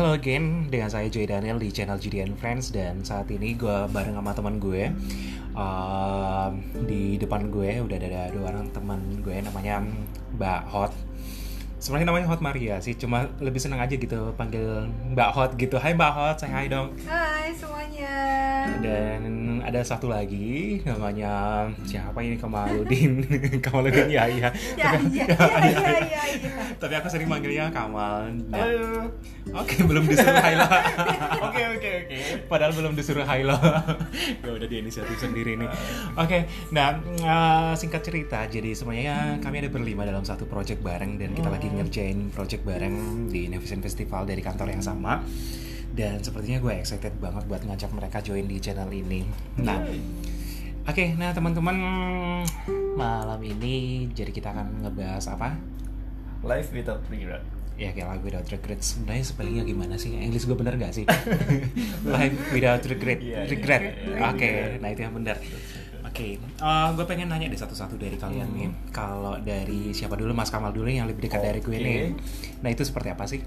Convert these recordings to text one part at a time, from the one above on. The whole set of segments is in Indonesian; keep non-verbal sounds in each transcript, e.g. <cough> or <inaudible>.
Hello again, dengan saya Joy Daniel di channel GDN Friends dan saat ini gue bareng sama teman gue uh, di depan gue udah ada dua orang teman gue namanya Mbak Hot. Sebenarnya namanya Hot Maria sih, cuma lebih senang aja gitu panggil Mbak Hot gitu. Hai Mbak Hot, saya hai dong. Hai semuanya. Dan ada satu lagi namanya siapa ini Kamaludin. <laughs> Kamaludin ya iya. Ya <laughs> iya. Tapi aku sering manggilnya Kamal. Halo. Oke, belum disuruh hai lo. <laughs> Oke oke oke. Padahal belum disuruh hai lo. ya udah di inisiatif sendiri nih. Oke, nah eh, singkat cerita, jadi sebenarnya kami ada berlima dalam satu project bareng dan kita lagi ngerjain project bareng di Nevision Festival dari kantor yang sama. Dan sepertinya gue excited banget buat ngajak mereka join di channel ini. Nah, Oke, nah teman-teman malam ini jadi kita akan ngebahas apa? Life without regret. Ya kayak lagu Without Regret sebenarnya spellingnya gimana sih? English gue bener gak sih? <laughs> Life Without Regret. Iya, iya, Regret. iya. Oke, nah itu yang benar. Oke, gue pengen nanya deh satu-satu dari kalian nih. Kalau dari siapa dulu, Mas Kamal dulu yang lebih dekat dari gue nih. Nah itu seperti apa sih?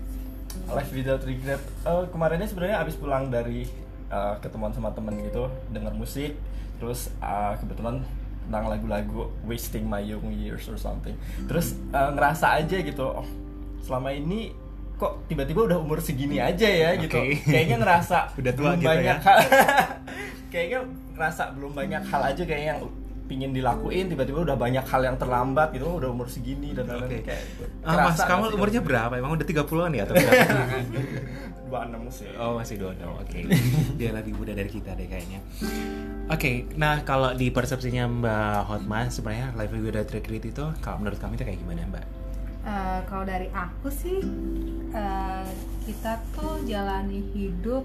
Life without regret. Eh, kemarinnya sebenarnya abis pulang dari eh, ketemuan sama temen gitu, dengar musik, terus eh, kebetulan tentang lagu-lagu wasting my young years or something. Terus eh, ngerasa aja gitu, oh selama ini kok tiba-tiba udah umur segini aja ya gitu. Kayaknya ngerasa <laughs> Udah tua belum gitu banyak ya. hal. <laughs> kayaknya ngerasa belum banyak hal aja kayak yang pingin dilakuin tiba-tiba udah banyak hal yang terlambat gitu udah umur segini dan lain-lain kayak Ah, Mas sih umurnya kamu? berapa? Emang udah 30-an ya atau berapa? <laughs> 26 sih. Oh masih dua oke. Dia lebih muda dari kita deh kayaknya. Oke, nah kalau di persepsinya Mbak Hotma sebenarnya Life Without Regret itu kalau menurut kami itu kayak gimana Mbak? Eh, kalau dari aku sih eh, kita tuh jalani hidup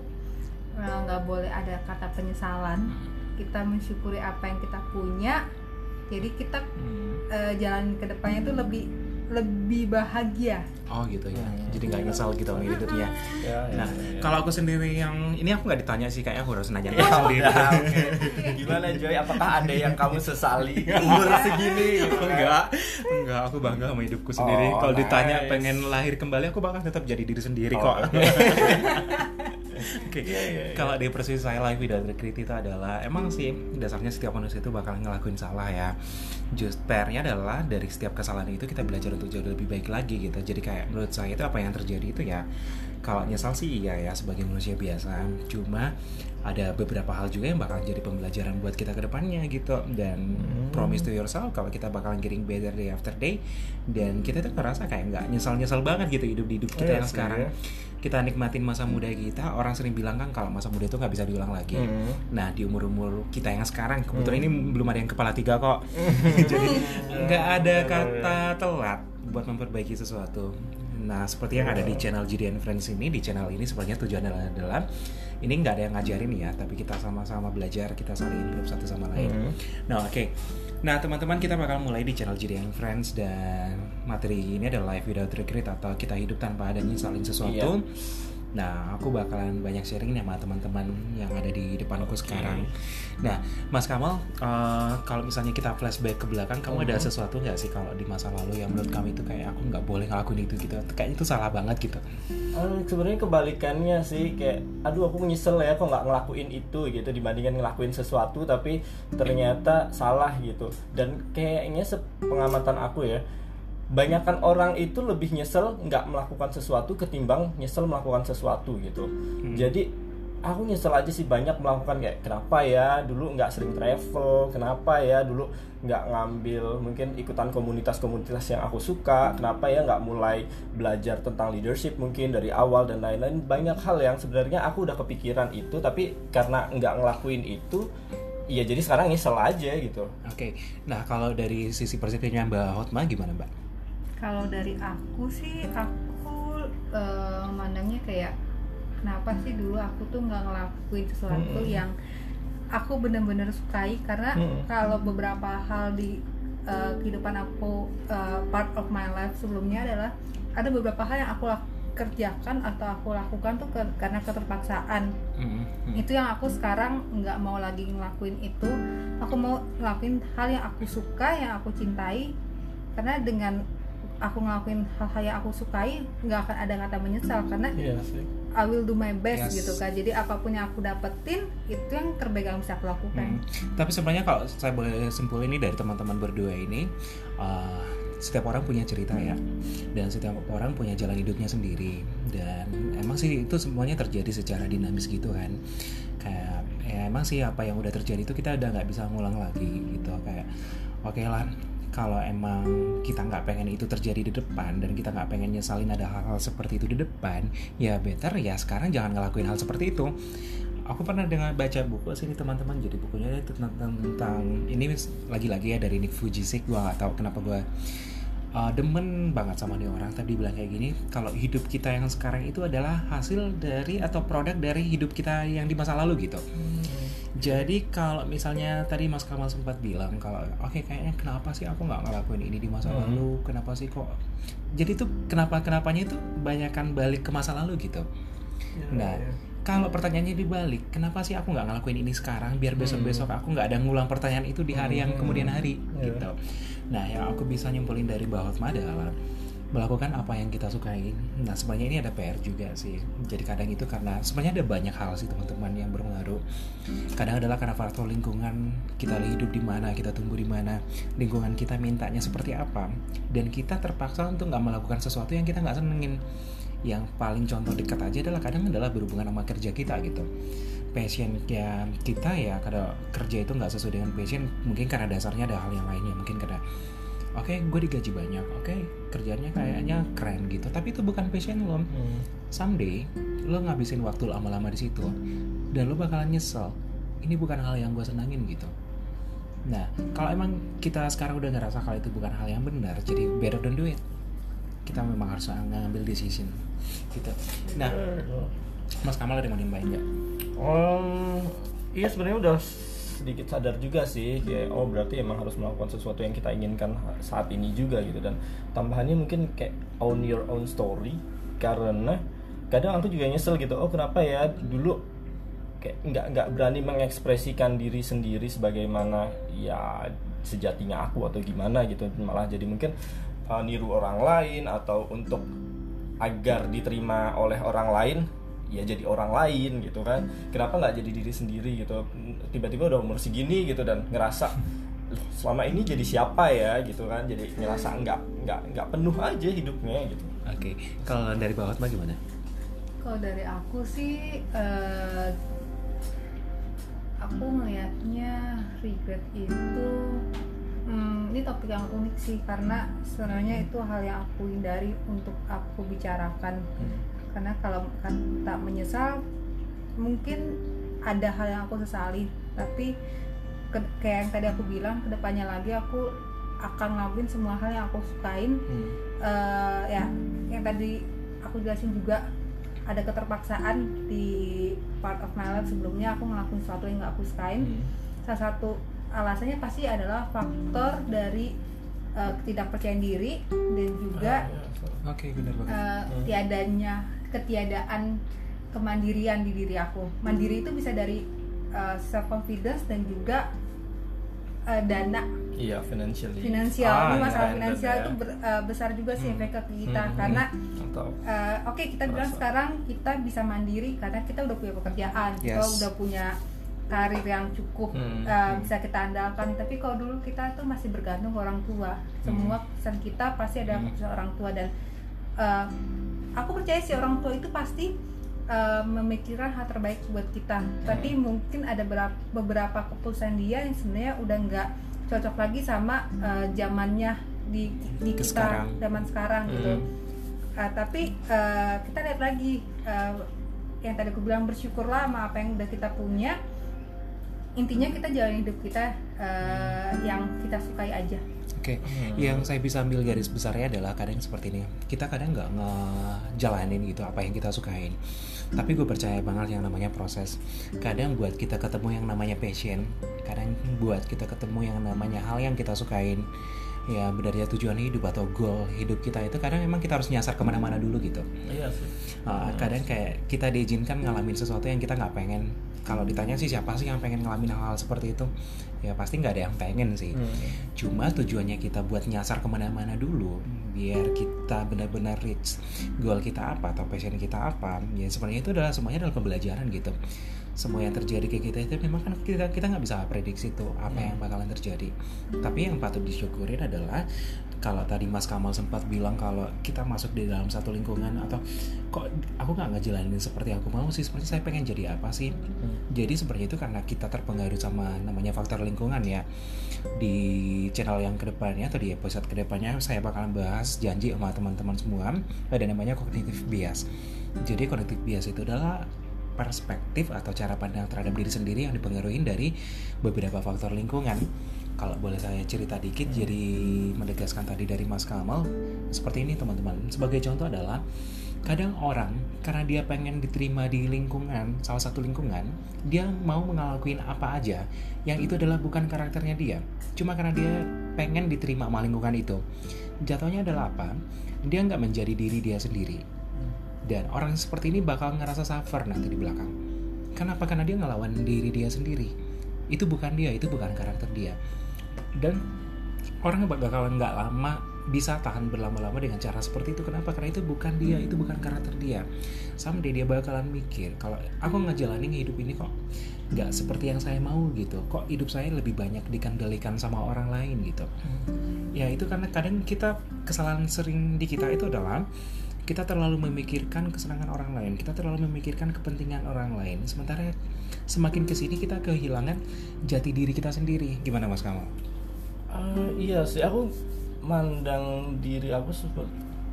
eh, nggak boleh ada kata penyesalan. Kita mensyukuri apa yang kita punya. Jadi kita eh, jalan ke depannya tuh lebih lebih bahagia. Oh gitu ya. Hmm. Jadi nggak nyesal gitu sama hidupnya. Ya, ya, Nah, ya, ya. kalau aku sendiri yang ini aku nggak ditanya sih kayaknya aku harus nanya Ya, sendiri. udah, oke. Gimana Joy? Apakah ada yang kamu sesali umur segini? gitu kan? enggak, enggak aku bangga sama hidupku sendiri. Oh, kalau ditanya nice. pengen lahir kembali aku bakal tetap jadi diri sendiri Oh, kok. <laughs> oke. Iya, iya, iya. kalau di persis saya life without regret itu adalah emang sih dasarnya setiap manusia itu bakal ngelakuin salah ya. Just pairnya adalah dari setiap kesalahan itu kita belajar untuk jauh lebih baik lagi gitu. Jadi kayak menurut saya itu apa yang terjadi itu ya kalau nyesal sih iya ya sebagai manusia biasa. Cuma ada beberapa hal juga yang bakal jadi pembelajaran buat kita ke depannya gitu. Dan Hmm. promise to yourself kalau kita bakalan getting better day after day dan kita tuh ngerasa kayak nggak nyesal-nyesal banget gitu hidup di hidup kita Iya yang sih, sekarang. ya. kita nikmatin masa muda kita orang sering bilang kan kalau masa muda itu nggak bisa diulang lagi. Hmm. nah di umur umur kita yang sekarang kebetulan ini belum ada yang kepala tiga kok. <laughs> Jadi nggak ada kata telat buat memperbaiki sesuatu. Nah seperti yang ada di channel GDN Friends ini di channel ini sebenarnya tujuannya adalah ini nggak ada yang ngajarin ya tapi kita sama-sama belajar kita saling improve satu sama lain Hmm. Nah oke, nah teman-teman kita bakal mulai di channel GDN Friends dan materi ini adalah Life Without Regret atau kita hidup tanpa ada nyesalin sesuatu. Iya. Nah aku bakalan banyak sharing nih sama teman-teman yang ada di depanku sekarang. Nah Mas Kamal, eh, kalau misalnya kita flashback ke belakang, kamu ada Mhm. sesuatu nggak sih kalau di masa lalu yang menurut kamu itu kayak aku nggak boleh ngelakuin itu gitu? Kayaknya itu salah banget gitu. Eh, sebenarnya kebalikannya sih kayak aduh aku nyesel ya kok nggak ngelakuin itu gitu dibandingkan ngelakuin sesuatu tapi ternyata salah gitu dan kayaknya sepengamatan aku ya banyakkan orang itu lebih nyesel nggak melakukan sesuatu ketimbang nyesel melakukan sesuatu gitu. Jadi aku nyesel aja sih banyak melakukan kayak kenapa ya? Dulu nggak sering travel. Kenapa ya? Dulu nggak ngambil mungkin ikutan komunitas-komunitas yang aku suka. Kenapa ya nggak mulai belajar tentang leadership mungkin dari awal dan lain-lain. Banyak hal yang sebenarnya aku udah kepikiran itu tapi karena nggak ngelakuin itu ya jadi sekarang nyesel aja gitu. Oke, nah kalau dari sisi persepsinya Mbak Hotma gimana Mbak? Kalau dari aku sih aku mandangnya kayak kenapa sih dulu aku tuh nggak ngelakuin sesuatu Mm-mm. yang aku bener-bener sukai karena Mm-mm. kalau beberapa hal di eh, kehidupan aku eh, part of my life sebelumnya adalah ada beberapa hal yang aku kerjakan atau aku lakukan tuh ke- karena keterpaksaan Mm, mm. itu yang aku sekarang nggak mau lagi ngelakuin itu aku mau ngelakuin hal yang aku suka yang aku cintai karena dengan aku ngelakuin hal-hal yang aku sukai nggak akan ada kata menyesal karena sih I will do my best Yes. gitu kan jadi apa pun yang aku dapetin itu yang terbaik yang bisa aku lakukan Hmm. Tapi sebenarnya kalau saya boleh simpul ini dari teman-teman berdua ini, uh, setiap orang punya cerita ya, dan setiap orang punya jalan hidupnya sendiri. Dan emang sih itu semuanya terjadi secara dinamis gitu kan. Kayak ya emang sih apa yang udah terjadi itu kita udah nggak bisa ngulang lagi gitu. Kayak oke lah kalau emang kita nggak pengen itu terjadi di depan dan kita nggak pengen nyesalin ada hal-hal seperti itu di depan ya better ya sekarang jangan ngelakuin hal seperti itu. Aku pernah dengar baca buku sini teman-teman jadi bukunya itu tentang, tentang ini lagi-lagi ya dari Nick Fujisik gua nggak tahu kenapa gua uh, demen banget sama nih orang tapi bilang kayak gini kalau hidup kita yang sekarang itu adalah hasil dari atau produk dari hidup kita yang di masa lalu gitu jadi kalau misalnya tadi Mas Kamal sempat bilang kalau oke kayaknya kenapa sih aku nggak ngelakuin ini di masa Hmm. lalu kenapa sih kok jadi tuh kenapa kenapanya itu banyakkan balik ke masa lalu gitu Nah, iya. kalau pertanyaannya dibalik, kenapa sih aku nggak ngelakuin ini sekarang biar besok-besok aku nggak ada ngulang pertanyaan itu di hari yang Hmm. kemudian hari Iya. gitu. Nah, yang aku bisa nyimpulin dari bahwa adalah melakukan apa yang kita sukai. Nah, sebenarnya ini ada PR juga sih. Jadi kadang itu karena sebenarnya ada banyak hal sih teman-teman yang berpengaruh. Kadang adalah karena faktor lingkungan kita hidup di mana, kita tumbuh di mana, lingkungan kita mintanya seperti apa, dan kita terpaksa untuk nggak melakukan sesuatu yang kita nggak senengin. Yang paling contoh dekat aja adalah kadang adalah berhubungan sama kerja kita gitu. Passion ya kita ya kalau kerja itu nggak sesuai dengan passion, mungkin karena dasarnya ada hal yang lainnya, mungkin karena oke gue digaji banyak, oke kerjanya kayaknya keren gitu, tapi itu bukan passion lo. Hmm. Someday lo ngabisin waktu lama-lama di situ dan lo bakalan nyesel. Ini bukan hal yang gue senangin gitu. Nah, kalau emang kita sekarang udah ngerasa kalau itu bukan hal yang benar, jadi better don't do it. Kita memang harus ngambil decision gitu. Nah, Mas Kamal ada yang mau nambahin nggak? Um, iya sebenarnya udah sedikit sadar juga sih kayak oh berarti emang harus melakukan sesuatu yang kita inginkan saat ini juga gitu. Dan tambahannya mungkin kayak own your own story karena kadang aku juga nyesel gitu oh kenapa ya dulu kayak nggak nggak berani mengekspresikan diri sendiri sebagaimana ya sejatinya aku atau gimana gitu. Malah jadi mungkin uh, niru orang lain atau untuk agar diterima oleh orang lain ya jadi orang lain gitu kan. Kenapa nggak jadi diri sendiri gitu? Tiba-tiba udah umur segini gitu dan ngerasa "Loh, selama ini jadi siapa ya? gitu kan. Jadi ngerasa nggak nggak nggak penuh aja hidupnya gitu. Oke, kalau dari bawah bagaimana? kalau dari aku sih eh, aku melihatnya regret itu hmm, ini topik yang unik sih karena sebenarnya itu hal yang aku hindari untuk aku bicarakan karena kalau kan tak menyesal mungkin ada hal yang aku sesali tapi ke- kayak yang tadi aku bilang ke depannya lagi aku akan ngelakuin semua hal yang aku sukain Hmm. Eh, ya yang tadi aku jelasin juga ada keterpaksaan di part of my life sebelumnya aku ngelakuin sesuatu yang nggak aku sukain Hmm. salah satu alasannya pasti adalah faktor dari eh, ketidakpercayaan diri dan juga Ah, ya. Oke, benar banget. eh, tiadanya ketiadaan kemandirian di diri aku mandiri itu bisa dari self confidence dan juga eh, dana iya financially finansial Ah, ini ya, masalah dan- finansial ya. itu ber- eh, besar juga sih Hmm. efeknya ke kita Hmm, karena atau eh, oke kita bilang Merasa. sekarang kita bisa mandiri karena kita udah punya pekerjaan kita Yes. udah punya karir yang cukup Hmm, hmm. bisa kita andalkan tapi kalau dulu kita tuh masih bergantung ke orang tua semua pesan kita pasti ada Hmm. pesan orang tua dan eh, aku percaya sih orang tua itu pasti eh, memikirkan hal terbaik buat kita tapi Hmm. mungkin ada berapa, beberapa keputusan dia yang sebenarnya udah nggak cocok lagi sama eh, zamannya di di kita sekarang. zaman sekarang gitu Hmm. Uh, tapi uh, kita lihat lagi uh, yang tadi aku bilang bersyukurlah sama apa yang udah kita punya intinya kita jalan hidup kita uh, yang kita sukai aja Oke, Hmm. yang saya bisa ambil garis besarnya adalah kadang seperti ini. Kita kadang nggak ngejalanin gitu apa yang kita sukain. Tapi gue percaya banget yang namanya proses. Kadang buat kita ketemu yang namanya passion, kadang buat kita ketemu yang namanya hal yang kita sukain. Ya benarnya tujuan hidup atau goal hidup kita itu kadang emang kita harus nyasar ke mana-mana dulu gitu. iya sih Uh, kadang kayak kita diizinkan ngalamin sesuatu yang kita nggak pengen kalau ditanya sih siapa sih yang pengen ngalamin hal-hal seperti itu? Ya pasti nggak ada yang pengen sih. Hmm. cuma tujuannya kita buat nyasar ke mana-mana dulu biar kita benar-benar reach goal kita apa atau passion kita apa. Ya sebenarnya itu adalah semuanya adalah pembelajaran gitu. Semua yang terjadi ke kita itu memang kan kita kita nggak bisa prediksi tuh apa yang bakalan terjadi. Tapi yang patut disyukurin adalah kalau tadi Mas Kamal sempat bilang kalau kita masuk di dalam satu lingkungan atau kok aku nggak ngejalanin seperti aku mau sih seperti saya pengen jadi apa sih? Jadi sebenarnya itu karena kita terpengaruh sama namanya faktor lingkungan ya. Di channel yang ke depannya atau di episode ke depannya saya bakalan bahas janji sama teman-teman semua ada namanya cognitive bias. Jadi cognitive bias itu adalah perspektif atau cara pandang terhadap diri sendiri yang dipengaruhi dari beberapa faktor lingkungan kalau boleh saya cerita dikit jadi menegaskan tadi dari Mas Kamal seperti ini teman-teman. Sebagai contoh adalah kadang orang karena dia pengen diterima di lingkungan salah satu lingkungan dia mau ngelakuin apa aja yang itu adalah bukan karakternya dia. Cuma karena dia pengen diterima sama lingkungan itu. Jatuhnya adalah apa? Dia nggak menjadi diri dia sendiri. Dan orang seperti ini bakal ngerasa suffer nanti di belakang. Kenapa? Karena dia ngelawan diri dia sendiri. Itu bukan dia itu bukan karakter dia dan orang bakalan nggak lama bisa tahan berlama-lama dengan cara seperti itu. Kenapa? Karena itu bukan dia itu bukan karakter dia. Someday dia bakalan mikir kalau aku ngejalanin hidup ini kok nggak seperti yang saya mau gitu. Kok hidup saya lebih banyak dikendalikan sama orang lain gitu? Ya itu karena kadang kita kesalahan sering di kita itu adalah kita terlalu memikirkan kesenangan orang lain kita terlalu memikirkan kepentingan orang lain. Sementara semakin ke sini kita kehilangan jati diri kita sendiri. Gimana mas Kamal? Ah, iya sih. Aku mandang diri aku sebe-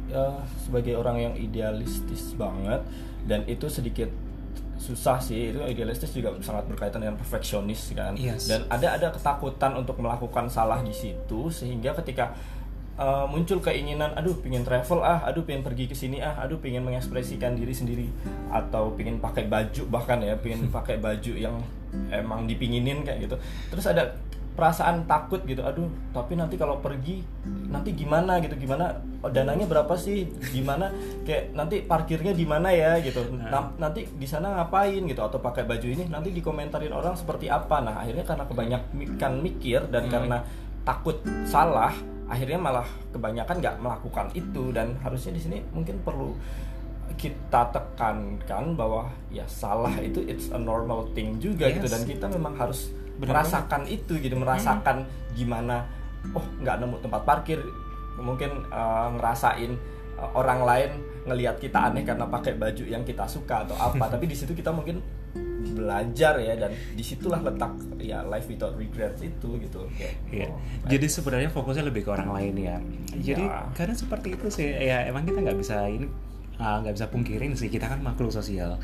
ya, sebagai orang yang idealistis banget. Dan itu sedikit susah sih. Itu idealistis juga sangat berkaitan dengan perfeksionis kan. Yes. dan ada ada ketakutan untuk melakukan salah di situ sehingga ketika uh, muncul keinginan aduh pingin travel ah aduh pingin pergi ke sini ah aduh pingin mengekspresikan diri sendiri atau pingin pakai baju bahkan ya pingin <laughs> pakai baju yang emang dipinginin kayak gitu. Terus ada perasaan takut gitu. Aduh tapi nanti kalau pergi nanti gimana gitu? Gimana oh, dananya berapa sih? Gimana? Kayak nanti parkirnya di mana ya gitu? Na- nanti di sana ngapain gitu? Atau pakai baju ini? Nanti dikomentarin orang seperti apa? Nah akhirnya karena kebanyakan mikir dan karena takut salah akhirnya malah kebanyakan nggak melakukan itu. Dan harusnya di sini mungkin perlu kita tekankan bahwa ya salah itu it's a normal thing juga gitu. Yes. dan kita memang harus Benar merasakan itu gitu merasakan gimana oh nggak nemu tempat parkir mungkin eh, ngerasain eh, orang lain ngelihat kita aneh karena pakai baju yang kita suka atau apa <laughs> tapi di situ kita mungkin belajar ya dan di situlah letak ya life without regrets itu gitu Kayak, Iya. oh, Jadi sebenarnya fokusnya lebih ke orang lain ya. Jadi Iya. karena seperti itu sih ya emang kita nggak bisa ini uh, nggak bisa pungkirin sih kita kan makhluk sosial.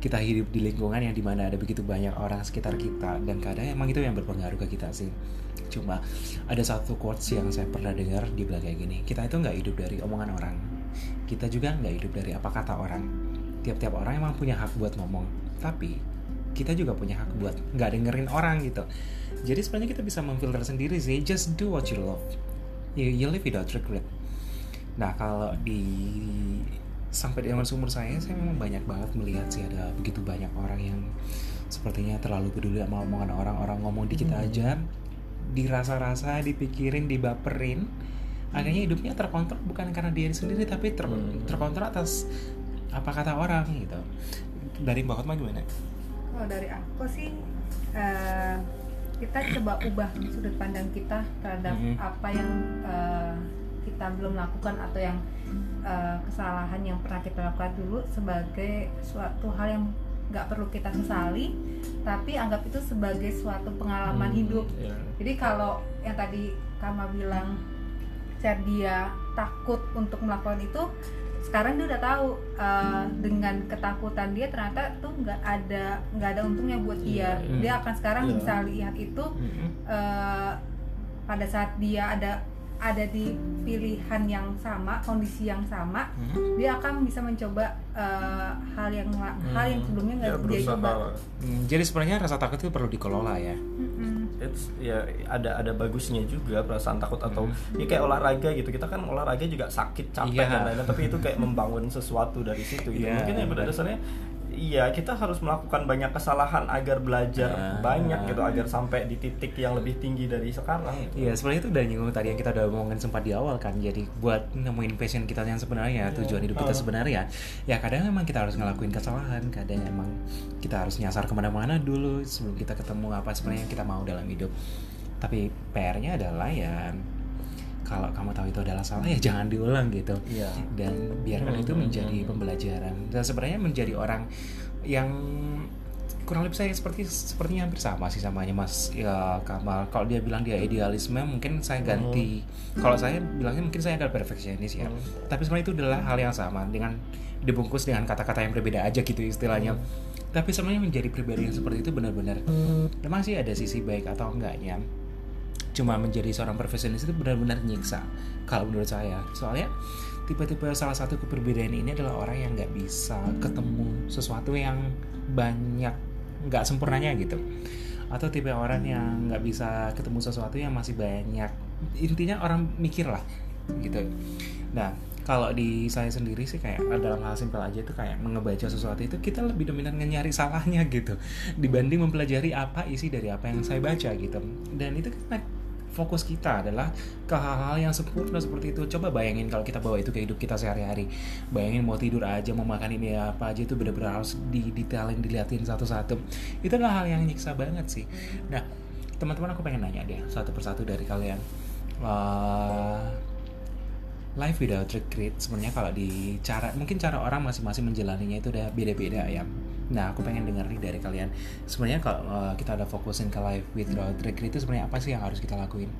Kita hidup di lingkungan yang di mana ada begitu banyak orang sekitar kita dan kadang emang itu yang berpengaruh ke kita sih. Cuma ada satu quotes yang saya pernah dengar di kayak gini. Kita itu nggak hidup dari omongan orang. Kita juga nggak hidup dari apa kata orang. Tiap-tiap orang emang punya hak buat ngomong. Tapi kita juga punya hak buat nggak dengerin orang gitu jadi sebenarnya kita bisa memfilter sendiri sih just do what you love you, you live without regret nah kalau di sampai di zaman sumur saya saya memang banyak banget melihat sih ada begitu banyak orang yang sepertinya terlalu peduli sama omongan orang orang ngomong dikit aja dirasa-rasa dipikirin dibaperin akhirnya hidupnya terkontrol bukan karena dia sendiri tapi ter- Hmm. terkontrol atas apa kata orang gitu dari Mbak Hotma gimana? Kalau dari aku sih eh, kita coba ubah sudut pandang kita terhadap Mhm. apa yang eh, kita belum lakukan atau yang eh, kesalahan yang pernah kita lakukan dulu sebagai suatu hal yang nggak perlu kita sesali, tapi anggap itu sebagai suatu pengalaman Hmm, hidup. iya. Jadi kalau yang tadi Kama bilang dia takut untuk melakukan itu, sekarang dia udah tahu uh, dengan ketakutan dia ternyata tuh nggak ada nggak ada untungnya buat dia. Iya, Dia akan sekarang Iya. bisa lihat itu uh, pada saat dia ada ada di pilihan yang sama, kondisi yang sama, Mhm. dia akan bisa mencoba uh, hal yang la- hal yang sebelumnya nggak Ya, dia coba. Hmm, jadi sebenarnya rasa takut itu perlu dikelola ya. Mm-mm. It's, ya ada ada bagusnya juga perasaan takut atau Hmm. ya kayak olahraga gitu kita kan olahraga juga sakit capek Iya. dan lain-lain tapi itu kayak membangun sesuatu dari situ gitu Iya, mungkin ya pada dasarnya iya kita harus melakukan banyak kesalahan agar belajar Ah. banyak gitu agar sampai di titik yang lebih tinggi dari sekarang gitu. Iya, sebenarnya itu udah nyinggung tadi yang kita udah ngomongin sempat di awal kan. Jadi buat nemuin passion kita yang sebenarnya, tujuan hidup kita Ah. sebenarnya, ya kadang emang kita harus ngelakuin kesalahan, kadang emang kita harus nyasar ke mana-mana dulu sebelum kita ketemu apa sebenarnya yang kita mau dalam hidup. Tapi PR-nya adalah ya kalau kamu tahu itu adalah salah ya jangan diulang gitu. Iya. Dan biarkan itu menjadi pembelajaran. Dan sebenarnya menjadi orang yang kurang lebih saya seperti sepertinya hampir sama sih samanya Mas ya Kamal. Kalau dia bilang dia idealisme, mungkin saya ganti. Kalau saya bilangnya mungkin saya adalah perfeksionis ya. Tapi sebenarnya itu adalah hal yang sama dengan dibungkus dengan kata-kata yang berbeda aja gitu istilahnya. Tapi sebenarnya menjadi pribadi yang seperti itu benar-benar memang sih ada sisi baik atau enggaknya. Cuma menjadi seorang profesionalis itu benar-benar nyiksa kalau menurut saya. Soalnya tipe-tipe salah satu keperbedaan ini adalah orang yang nggak bisa ketemu sesuatu yang banyak nggak sempurnanya gitu. Atau tipe orang yang nggak bisa ketemu sesuatu yang masih banyak. Intinya orang mikir lah gitu. Nah kalau di saya sendiri sih kayak dalam hal simpel aja itu kayak ngebaca sesuatu itu kita lebih dominan nyari salahnya gitu dibanding mempelajari apa isi dari apa yang saya baca gitu. Dan itu kan fokus kita adalah ke hal-hal yang sempurna seperti itu. Coba bayangin kalau kita bawa itu ke hidup kita sehari-hari. Bayangin mau tidur aja mau makan ini apa aja itu benar-benar harus didetailin diliatin satu-satu. Itu adalah hal yang nyiksa banget sih. Nah teman-teman aku pengen nanya deh satu persatu dari kalian. Eh, life without regret sebenarnya kalau di cara mungkin cara orang masing-masing menjalaninya itu udah beda-beda ya nah aku pengen denger nih dari kalian. Sebenarnya kalau uh, kita udah fokusin ke life without regret itu sebenarnya apa sih yang harus kita lakuin?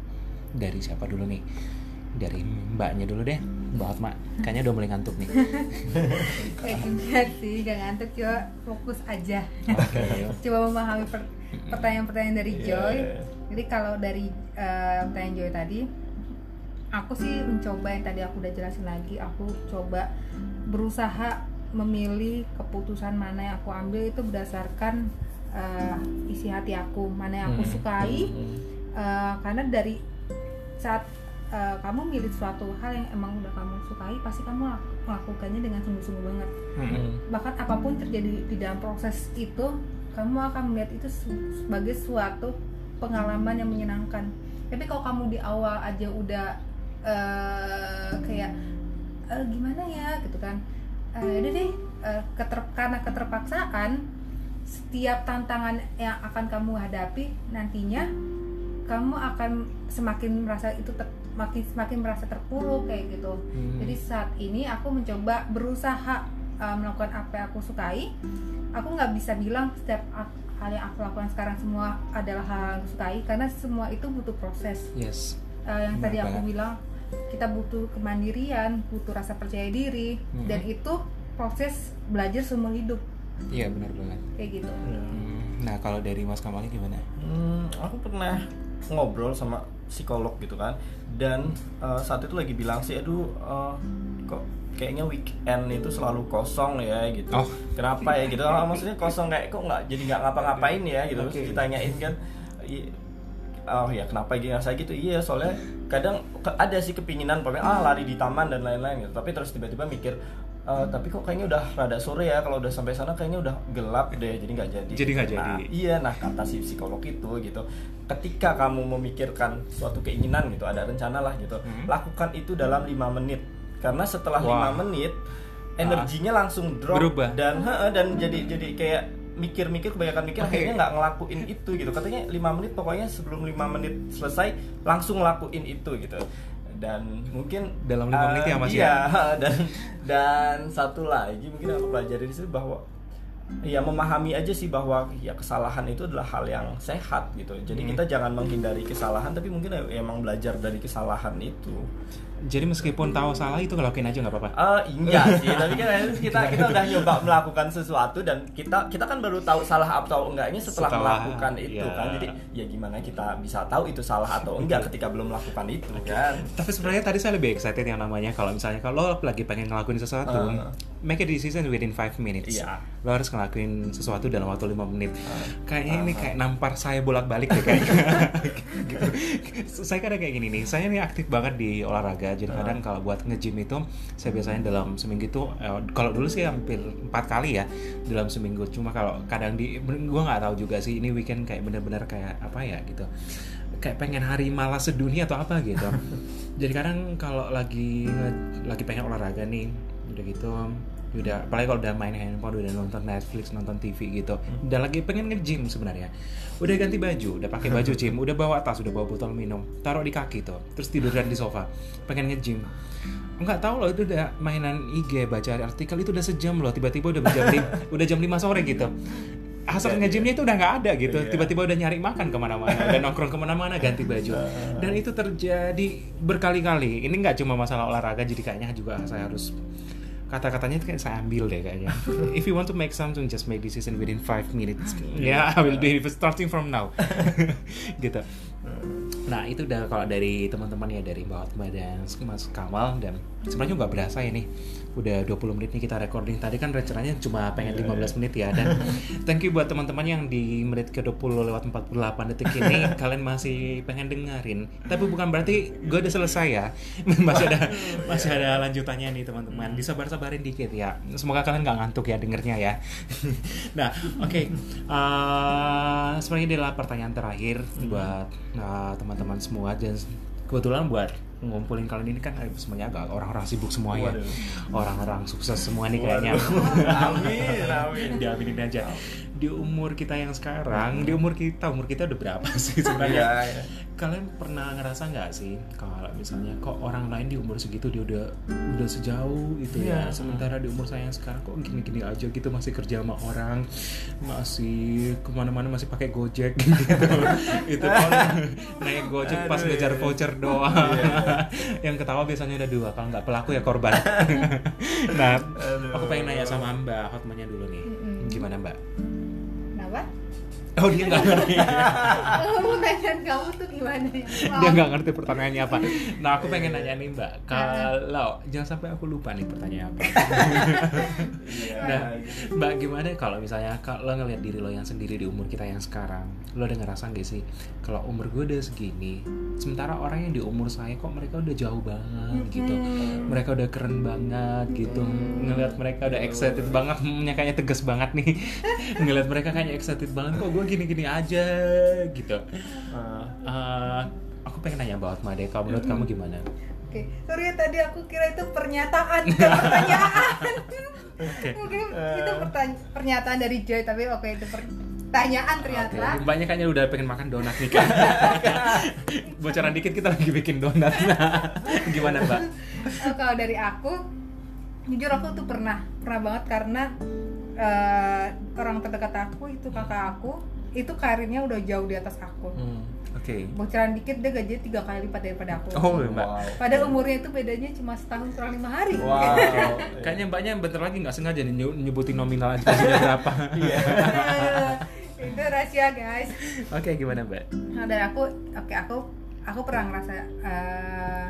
Dari siapa dulu nih? Dari mbaknya dulu deh mbak Hotma kayaknya udah mulai ngantuk nih. <laughs> Kayak enggak sih gak ngantuk coba fokus aja. Oke. <laughs> Coba memahami per- pertanyaan-pertanyaan dari Iya. Joy. jadi kalau dari eh, pertanyaan Joy tadi aku sih mencoba yang tadi aku udah jelasin lagi. Aku coba berusaha memilih keputusan mana yang aku ambil itu berdasarkan eh, isi hati aku mana yang aku Hmm. sukai. Eh, karena dari saat eh, kamu milih suatu hal yang emang udah kamu sukai pasti kamu lak- melakukannya dengan sungguh-sungguh banget. Mm-mm. bahkan apa pun terjadi di dalam proses itu kamu akan melihat itu sebagai suatu pengalaman yang menyenangkan. Tapi kalau kamu di awal aja udah eh, kayak "Eh, gimana ya? gitu kan Eh, yaudah deh eh, keter- karena keterpaksaan setiap tantangan yang akan kamu hadapi nantinya kamu akan semakin merasa itu ter- makin semakin merasa terpuruk kayak gitu Hmm. jadi saat ini aku mencoba berusaha uh, melakukan apa yang aku sukai aku nggak bisa bilang setiap hal yang aku lakukan sekarang semua adalah hal yang aku sukai karena semua itu butuh proses yes Uh, yang Benar tadi aku banget. bilang kita butuh kemandirian butuh rasa percaya diri Hmm. dan itu proses belajar seumur hidup. Iya benar banget. Kayak gitu. Hmm, nah kalau dari Mas Kamal gimana? Hmm, aku pernah ngobrol sama psikolog gitu kan dan eh, saat itu lagi bilang sih aduh eh, kok kayaknya weekend itu selalu kosong ya gitu. Oh. kenapa ya? gitu. Ah, maksudnya kosong kayak kok nggak jadi nggak ngapa-ngapain ya? gitu. Terus Oke. ditanyain kan oh ya kenapa gitu saya gitu iya soalnya kadang ada sih kepinginan pokoknya ah lari di taman dan lain-lain gitu tapi terus tiba-tiba mikir "Eh, tapi kok kayaknya udah rada sore ya kalau udah sampai sana kayaknya udah gelap deh jadi nggak jadi Jadi nggak Nah, jadi. Iya, nah kata si psikolog itu gitu. Ketika kamu memikirkan suatu keinginan gitu, ada rencana lah gitu, Hmm. lakukan itu dalam lima menit. Karena setelah lima menit, energinya langsung drop Berubah. dan dan jadi jadi kayak mikir-mikir kebanyakan mikir Oke. akhirnya nggak ngelakuin itu gitu katanya lima menit pokoknya sebelum lima menit selesai langsung ngelakuin itu gitu dan mungkin Dalam lima eh, menit ya, Mas, iya, ya? <laughs> dan dan satu lagi mungkin aku pelajari di situ bahwa ya memahami aja sih bahwa ya kesalahan itu adalah hal yang sehat gitu jadi Hmm. kita jangan menghindari kesalahan tapi mungkin ya emang belajar dari kesalahan itu jadi meskipun tahu salah itu ngelakuin aja nggak apa-apa Eh enggak <laughs> sih, tapi kan kita kita udah nyoba melakukan sesuatu dan kita kita kan baru tahu salah atau enggaknya setelah, Setelah, melakukan itu ya. kan. Jadi ya gimana kita bisa tahu itu salah atau enggak ketika belum melakukan itu kan. Tapi sebenarnya tadi saya lebih excited yang namanya kalau misalnya kalau lagi pengen ngelakuin sesuatu, Uh. Make a decision within 5 minutes. Iya. Lo harus ngelakuin sesuatu dalam waktu 5 menit. Kayaknya ini Uh. kayak nampar saya bolak-balik deh kayaknya. gitu. <laughs> Saya kadang kayak gini nih, saya nih aktif banget di olahraga. Jadi kadang kalau buat nge-gym itu saya biasanya dalam seminggu itu eh, kalau dulu sih hampir empat kali ya dalam seminggu. Cuma kalau kadang di gua nggak tahu juga sih ini weekend kayak bener-bener kayak apa ya gitu. Kayak pengen hari malas sedunia atau apa gitu. <laughs> Jadi kadang kalau lagi lagi pengen olahraga nih udah gitu udah apalagi kalau udah main handphone udah nonton Netflix nonton TV gitu. Udah lagi pengen nge-gym sebenarnya. Udah ganti baju udah pakai baju gym udah bawa tas udah bawa botol minum taruh di kaki tuh terus tiduran di sofa. Pengen nge-gym nggak tahu loh itu udah mainan IG baca artikel itu udah sejam loh tiba-tiba udah jam lim- <laughs> udah jam 5 sore gitu. Hasrat nge-gymnya itu udah nggak ada gitu Iya. tiba-tiba udah nyari makan ke mana-mana udah nongkrong ke mana-mana ganti baju. Dan itu terjadi berkali-kali. Ini nggak cuma masalah olahraga jadi kayaknya juga saya harus kata-katanya itu kayak saya ambil deh kayaknya. <laughs> If you want to make something just make decision within 5 minutes. Yeah I will do it starting from now. <laughs> Gitu. Nah itu udah kalau dari teman-teman ya dari Mbak Hotma dan Mas Kamal dan sebenarnya nggak berasa ini. Udah 20 menit nih kita recording. Tadi kan rencananya cuma pengen 15 menit ya. Dan <laughs> thank you buat teman-teman yang di menit ke 20 lewat 48 detik ini. <laughs> Kalian masih pengen dengerin. Tapi bukan berarti gue udah selesai ya. <laughs> Masih ada masih ada lanjutannya nih teman-teman. Disabar-sabarin dikit ya. Semoga kalian nggak ngantuk ya dengernya ya. Nah oke. Eh, sebenarnya ini adalah pertanyaan terakhir buat eh, teman-teman semua. Dan kebetulan buat ngumpulin kalian ini kan eh, semuanya agak orang-orang sibuk semua ya orang-orang sukses semua nih kayaknya. Amin amin. Diaminin aja. Di umur kita yang sekarang di umur kita umur kita udah berapa sih <laughs> sebenarnya? Iya, iya. Kalian pernah ngerasa nggak sih kalau misalnya kok orang lain di umur segitu dia udah udah sejauh itu ya Iya. sementara di umur saya yang sekarang kok gini-gini aja gitu masih kerja sama orang masih ke mana-mana masih pakai gojek <laughs> gitu itu kan <laughs> naik gojek pas Aduh, ngejar iya. voucher doang <laughs> yang ketawa biasanya ada dua kalau nggak pelaku ya korban nah Aduh. aku pengen nanya sama mbak hotmanya dulu nih gimana mbak? Oh dia nggak ngerti. Lu nanyain kamu tuh gimana? Dia nggak ngerti pertanyaannya apa. Nah aku pengen nanya nih mbak. Kalau jangan sampai aku lupa nih pertanyaan apa. Iya. nah mbak gimana kalau misalnya kalau ngelihat diri lo yang sendiri di umur kita yang sekarang? Lo udah ngerasa gak sih kalau umur gue udah segini sementara orang yang di umur saya kok mereka udah jauh banget gitu. Mereka udah keren banget gitu. Ngelihat mereka udah excited banget. Hmm, kayaknya tegas banget nih. <laughs> Ngelihat mereka kayaknya excited banget. Kok gue gini-gini aja gitu Ah, Eh, aku pengen nanya deh, kalau menurut kamu gimana? Oke, sorry ya tadi aku kira itu pernyataan bukan <laughs> pertanyaan. Oke. Mungkin itu pertanya- pernyataan dari Joy tapi oke itu pertanyaan ternyata. Oke, Banyak kayaknya udah pengen makan donat nih kan. <laughs> Bocoran dikit kita lagi bikin donat. gimana Mbak? Oh, kalau dari aku, jujur aku tuh pernah pernah banget karena eh, orang terdekat aku itu kakak aku itu karirnya udah jauh di atas aku. Hmm, Oke. Bocoran dikit dia gajinya tiga kali lipat daripada aku. Oh Mbak. wow Pada umurnya itu bedanya cuma setahun kurang lima hari. wow <laughs> Kayaknya mbaknya bentar lagi nggak sengaja nih nyebutin nominal aja <laughs> berapa. iya <laughs> itu rahasia guys. Oke, gimana Mbak? Nah, dari aku, oke aku aku pernah ngerasa eh,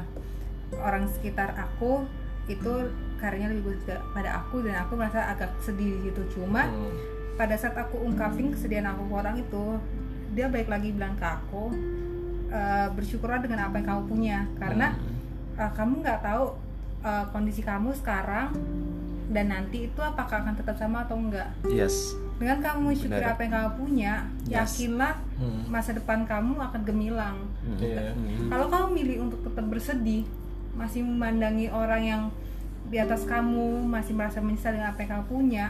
orang sekitar aku itu karirnya lebih bagus pada aku dan aku merasa agak sedih di situ. Cuma Hmm. Pada saat aku ungkapin kesedihan aku ke orang itu, dia baik lagi bilang ke aku eh, bersyukurlah dengan apa yang kamu punya karena eh, kamu nggak tahu eh, kondisi kamu sekarang dan nanti itu apakah akan tetap sama atau enggak. Yes. Dengan kamu mensyukuri Benar. apa yang kamu punya, Yes. yakinlah Hmm. masa depan kamu akan gemilang. Hmm. Hmm. Kalau kamu milih untuk tetap bersedih, masih memandangi orang yang di atas kamu, masih merasa menyesal dengan apa yang kamu punya,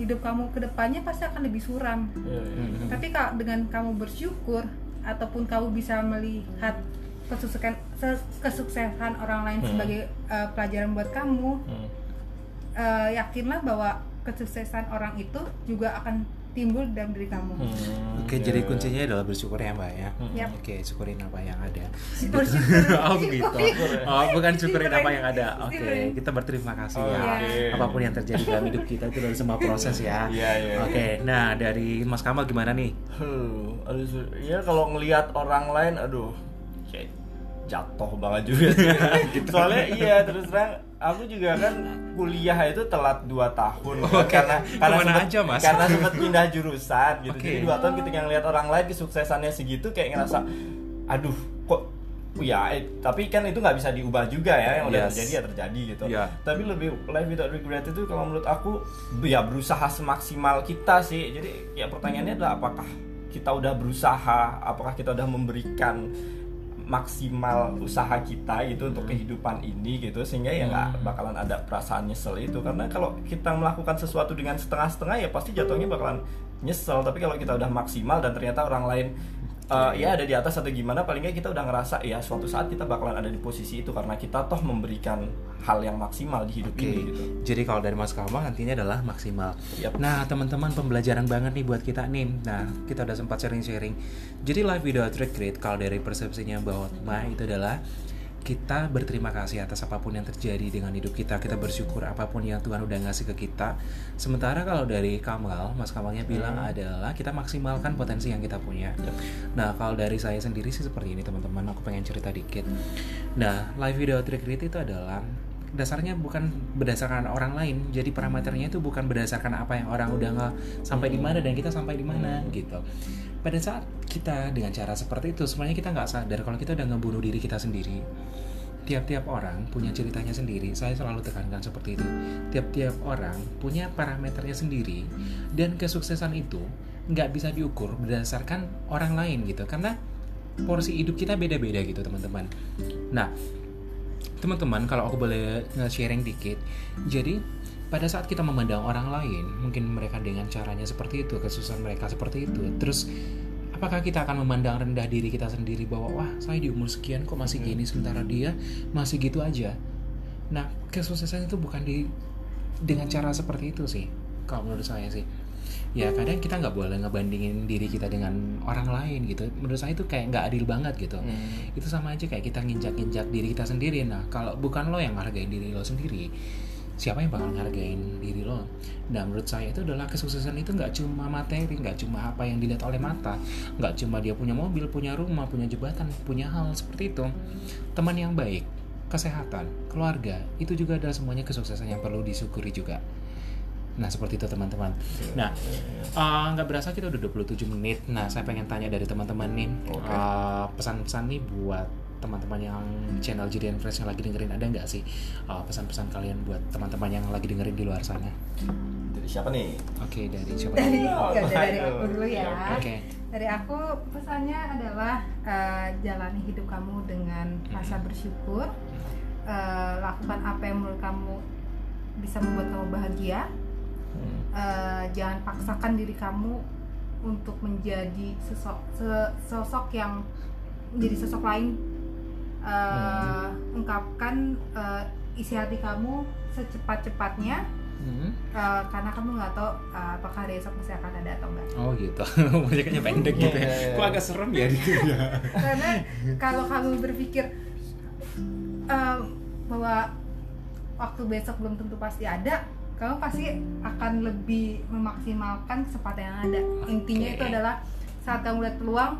hidup kamu ke depannya pasti akan lebih suram. Iya, iya. Hmm. Tapi kalau dengan kamu bersyukur ataupun kamu bisa melihat kesuksesan kesuksesan orang lain Hmm. sebagai eh, pelajaran buat kamu, Hmm. eh, yakinlah bahwa kesuksesan orang itu juga akan timbul dalam diri kamu. Hmm. Oke, Iya, jadi iya. kuncinya adalah bersyukur ya Mbak ya. Hmm. Yap. Oke, syukurin apa yang ada. Bersyukur. <laughs> oh gitu. Oh bukan syukurin apa yang ada. Oke, Syukurin. kita berterima kasih Oh, ya. oke. Apa pun yang terjadi dalam hidup kita itu dari semua proses ya. <laughs> Iya, iya, Oke, nah dari Mas Kamal gimana nih? Aduh, ya kalau ngelihat orang lain, aduh, jatuh banget juga sih. <laughs> Soalnya iya terus terang, aku juga kan kuliah itu telat 2 tahun kan, karena karena sempet, aja, Mas? karena sempat pindah jurusan gitu. Oke. Jadi dua tahun ketika ngelihat orang lain kesuksesannya segitu kayak ngerasa, aduh, kok ya eh, tapi kan itu nggak bisa diubah juga ya yang udah Yes. terjadi ya terjadi gitu Iya. tapi lebih life without regret itu kalau menurut aku ya berusaha semaksimal kita sih jadi ya pertanyaannya adalah apakah kita udah berusaha apakah kita udah memberikan maksimal usaha kita gitu untuk kehidupan ini gitu sehingga ya nggak bakalan ada perasaan nyesel itu. Karena kalau kita melakukan sesuatu dengan setengah-setengah ya pasti jatuhnya bakalan nyesel. Tapi kalau kita udah maksimal dan ternyata orang lain uh, ya ada di atas atau gimana paling nggak kita udah ngerasa ya suatu saat kita bakalan ada di posisi itu karena kita toh memberikan hal yang maksimal di hidup Oke, ini gitu. jadi kalau dari Mas Kamal nantinya adalah maksimal. Yap. Nah, teman-teman pembelajaran banget nih buat kita nih. Nah, kita udah sempat sharing-sharing. Jadi life without regret kalau dari persepsinya bahwa Ma itu adalah kita berterima kasih atas apa pun yang terjadi dengan hidup kita. Kita bersyukur apa pun yang Tuhan udah ngasih ke kita. Sementara kalau dari Kamal, Mas Kamalnya bilang adalah kita maksimalkan potensi yang kita punya. Nah, kalau dari saya sendiri sih seperti ini teman-teman. Aku pengen cerita dikit. Nah, life without regret itu adalah dasarnya bukan berdasarkan orang lain jadi parameternya itu bukan berdasarkan apa yang orang udah nggak sampai di mana dan kita sampai di mana gitu pada saat kita dengan cara seperti itu sebenarnya kita nggak sadar kalau kita udah ngebunuh diri kita sendiri. Tiap-tiap orang punya ceritanya sendiri. Saya selalu tekankan seperti itu. Tiap-tiap orang punya parameternya sendiri dan kesuksesan itu nggak bisa diukur berdasarkan orang lain gitu. Karena porsi hidup kita beda-beda gitu teman-teman. Nah teman-teman kalau aku boleh nge-sharing dikit. Jadi pada saat kita memandang orang lain mungkin mereka dengan caranya seperti itu kesusahan mereka seperti itu terus apakah kita akan memandang rendah diri kita sendiri bahwa wah saya di umur sekian kok masih gini sementara dia masih gitu aja? Nah kesuksesan itu bukan di dengan cara seperti itu sih kalau menurut saya sih. Ya kadang kita nggak boleh ngebandingin diri kita dengan orang lain gitu. Menurut saya itu kayak nggak adil banget gitu. Hmm. itu sama aja kayak kita nginjak-nginjak diri kita sendiri. Nah kalau bukan lo yang ngehargain diri lo sendiri siapa yang bakal ngehargain diri lo? Nah menurut saya itu adalah kesuksesan itu nggak cuma materi nggak cuma apa yang dilihat oleh mata. Nggak cuma dia punya mobil punya rumah punya jabatan punya hal seperti itu. Teman yang baik kesehatan keluarga itu juga adalah semuanya kesuksesan yang perlu disyukuri juga. Nah seperti itu teman-teman. Nah eh, nggak berasa kita udah 27 menit. Nah saya pengen tanya dari teman-teman nih eh, pesan-pesan nih buat teman-teman yang channel Julian Fresh yang lagi dengerin ada nggak sih eh, pesan-pesan kalian buat teman-teman yang lagi dengerin di luar sana? Dari siapa nih? Oke dari siapa? dari? Oh, ya, dari aku dulu ya Oke. dari aku pesannya adalah eh, jalani hidup kamu dengan rasa bersyukur Eh, lakukan apa yang menurut kamu bisa membuat kamu bahagia Hmm. Eh, jangan paksakan diri kamu untuk menjadi sosok sosok yang menjadi sosok lain Eh, ungkapkan eh, isi hati kamu secepat-cepatnya Hmm. eh, karena kamu nggak tahu eh, apakah hari esok masih akan ada atau enggak Oh gitu. <laughs> Maksudnya pendek gitu Iya, iya, ya. iya. Kok agak serem ya gitu ya. <laughs> karena kalau kamu berpikir eh, bahwa waktu besok belum tentu pasti ada kamu pasti akan lebih memaksimalkan kesempatan yang ada intinya Oke. itu adalah saat kamu lihat peluang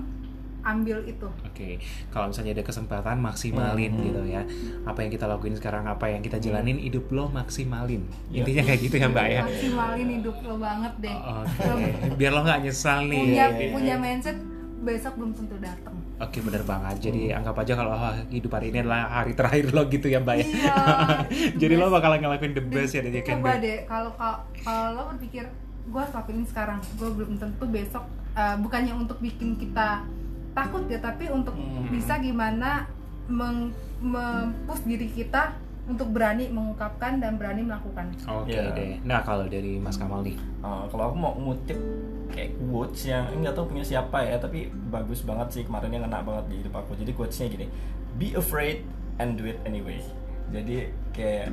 ambil itu Oke, kalau misalnya ada kesempatan maksimalin Hmm. gitu ya. Apa yang kita lakuin sekarang, apa yang kita jalanin, hidup lo maksimalin. Iya. Intinya kayak gitu ya Mbak ya. maksimalin hidup lo banget deh Oke, Lo biar lo nggak nyesal nih. punya Iya, iya, punya iya. mindset besok belum tentu datang Oke bener banget. Jadi Hmm. anggap aja kalau ah, hidup hari ini adalah hari terakhir lo gitu ya Mbak ya. Iya, <laughs> Jadi the lo best. bakalan ngelakuin the best ya dari coba deh kalau kalau lo berpikir gue harus lakuin ini sekarang gue belum tentu besok eh, bukannya untuk bikin kita takut ya tapi untuk Hmm. bisa gimana meng mempush diri kita untuk berani mengungkapkan dan berani melakukan Oke Iya. deh. Nah kalau dari Mas Kamal nih. Uh, kalau aku mau ngutip kayak quotes yang nggak tahu punya siapa ya tapi bagus banget sih kemarin yang ngena banget di hidup aku jadi quotesnya gini be afraid and do it anyway jadi kayak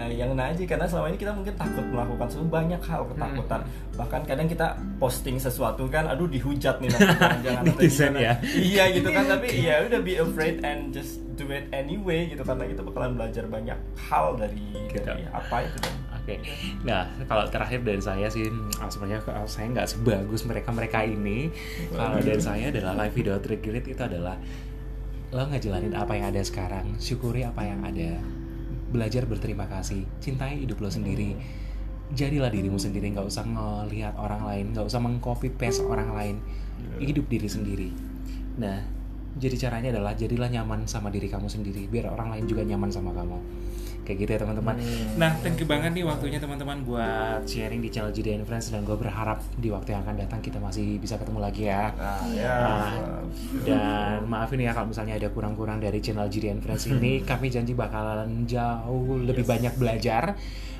eh, yang aja karena selama ini kita mungkin takut melakukan sesuatu banyak hal ketakutan. Bahkan kadang kita posting sesuatu kan aduh dihujat nih atau <laughs> Netizen ya. iya gitu kan tapi ya udah be afraid and just do it anyway gitu. Karena kita bakalan belajar banyak hal dari Gitu. dari apa itu kan Oke, nah kalau terakhir dari saya sih ah, sebenarnya eh, saya nggak sebagus mereka mereka ini. Kalau dari saya adalah life without regret itu adalah lo ngejalanin apa yang ada sekarang, syukuri apa yang ada, belajar berterima kasih, cintai hidup lo sendiri. Jadilah dirimu sendiri, nggak usah ngelihat orang lain, nggak usah mengcopy paste orang lain, hidup diri sendiri. Nah, jadi caranya adalah jadilah nyaman sama diri kamu sendiri biar orang lain juga nyaman sama kamu kayak gitu ya teman-teman. Nah thank you banget nih waktunya teman-teman buat sharing di channel JD Friends. Dan gue berharap di waktu yang akan datang kita masih bisa ketemu lagi ya. Nah, ya. Ah, dan maafin ya kalau misalnya ada kurang-kurang dari channel GDN Friends ini. <laughs> Kami janji bakalan jauh lebih banyak belajar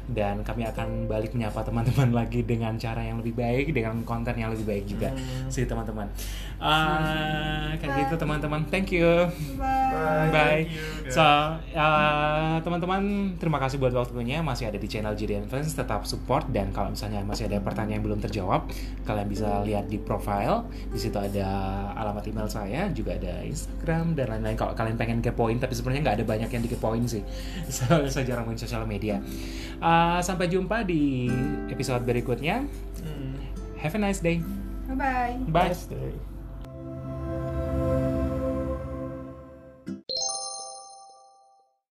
dan kami akan balik menyapa teman-teman <laughs> lagi dengan cara yang lebih baik dengan konten yang lebih baik juga sih teman-teman Ah, kayak gitu teman-teman thank you Bye. Bye. Thank you. So, uh, teman-teman, terima kasih buat waktunya. Masih ada di channel JDN Friends, tetap support dan kalau misalnya masih ada pertanyaan yang belum terjawab, kalian bisa lihat di profile. Di situ ada alamat email saya, juga ada Instagram dan lain-lain. Kalau kalian pengen kepoin, tapi sebenarnya nggak ada banyak yang dikepoin sih. <laughs> Soalnya saya jarang main sosial media. Uh, sampai jumpa di episode berikutnya. Hmm. Have a nice day. Bye bye. Bye. Nice day.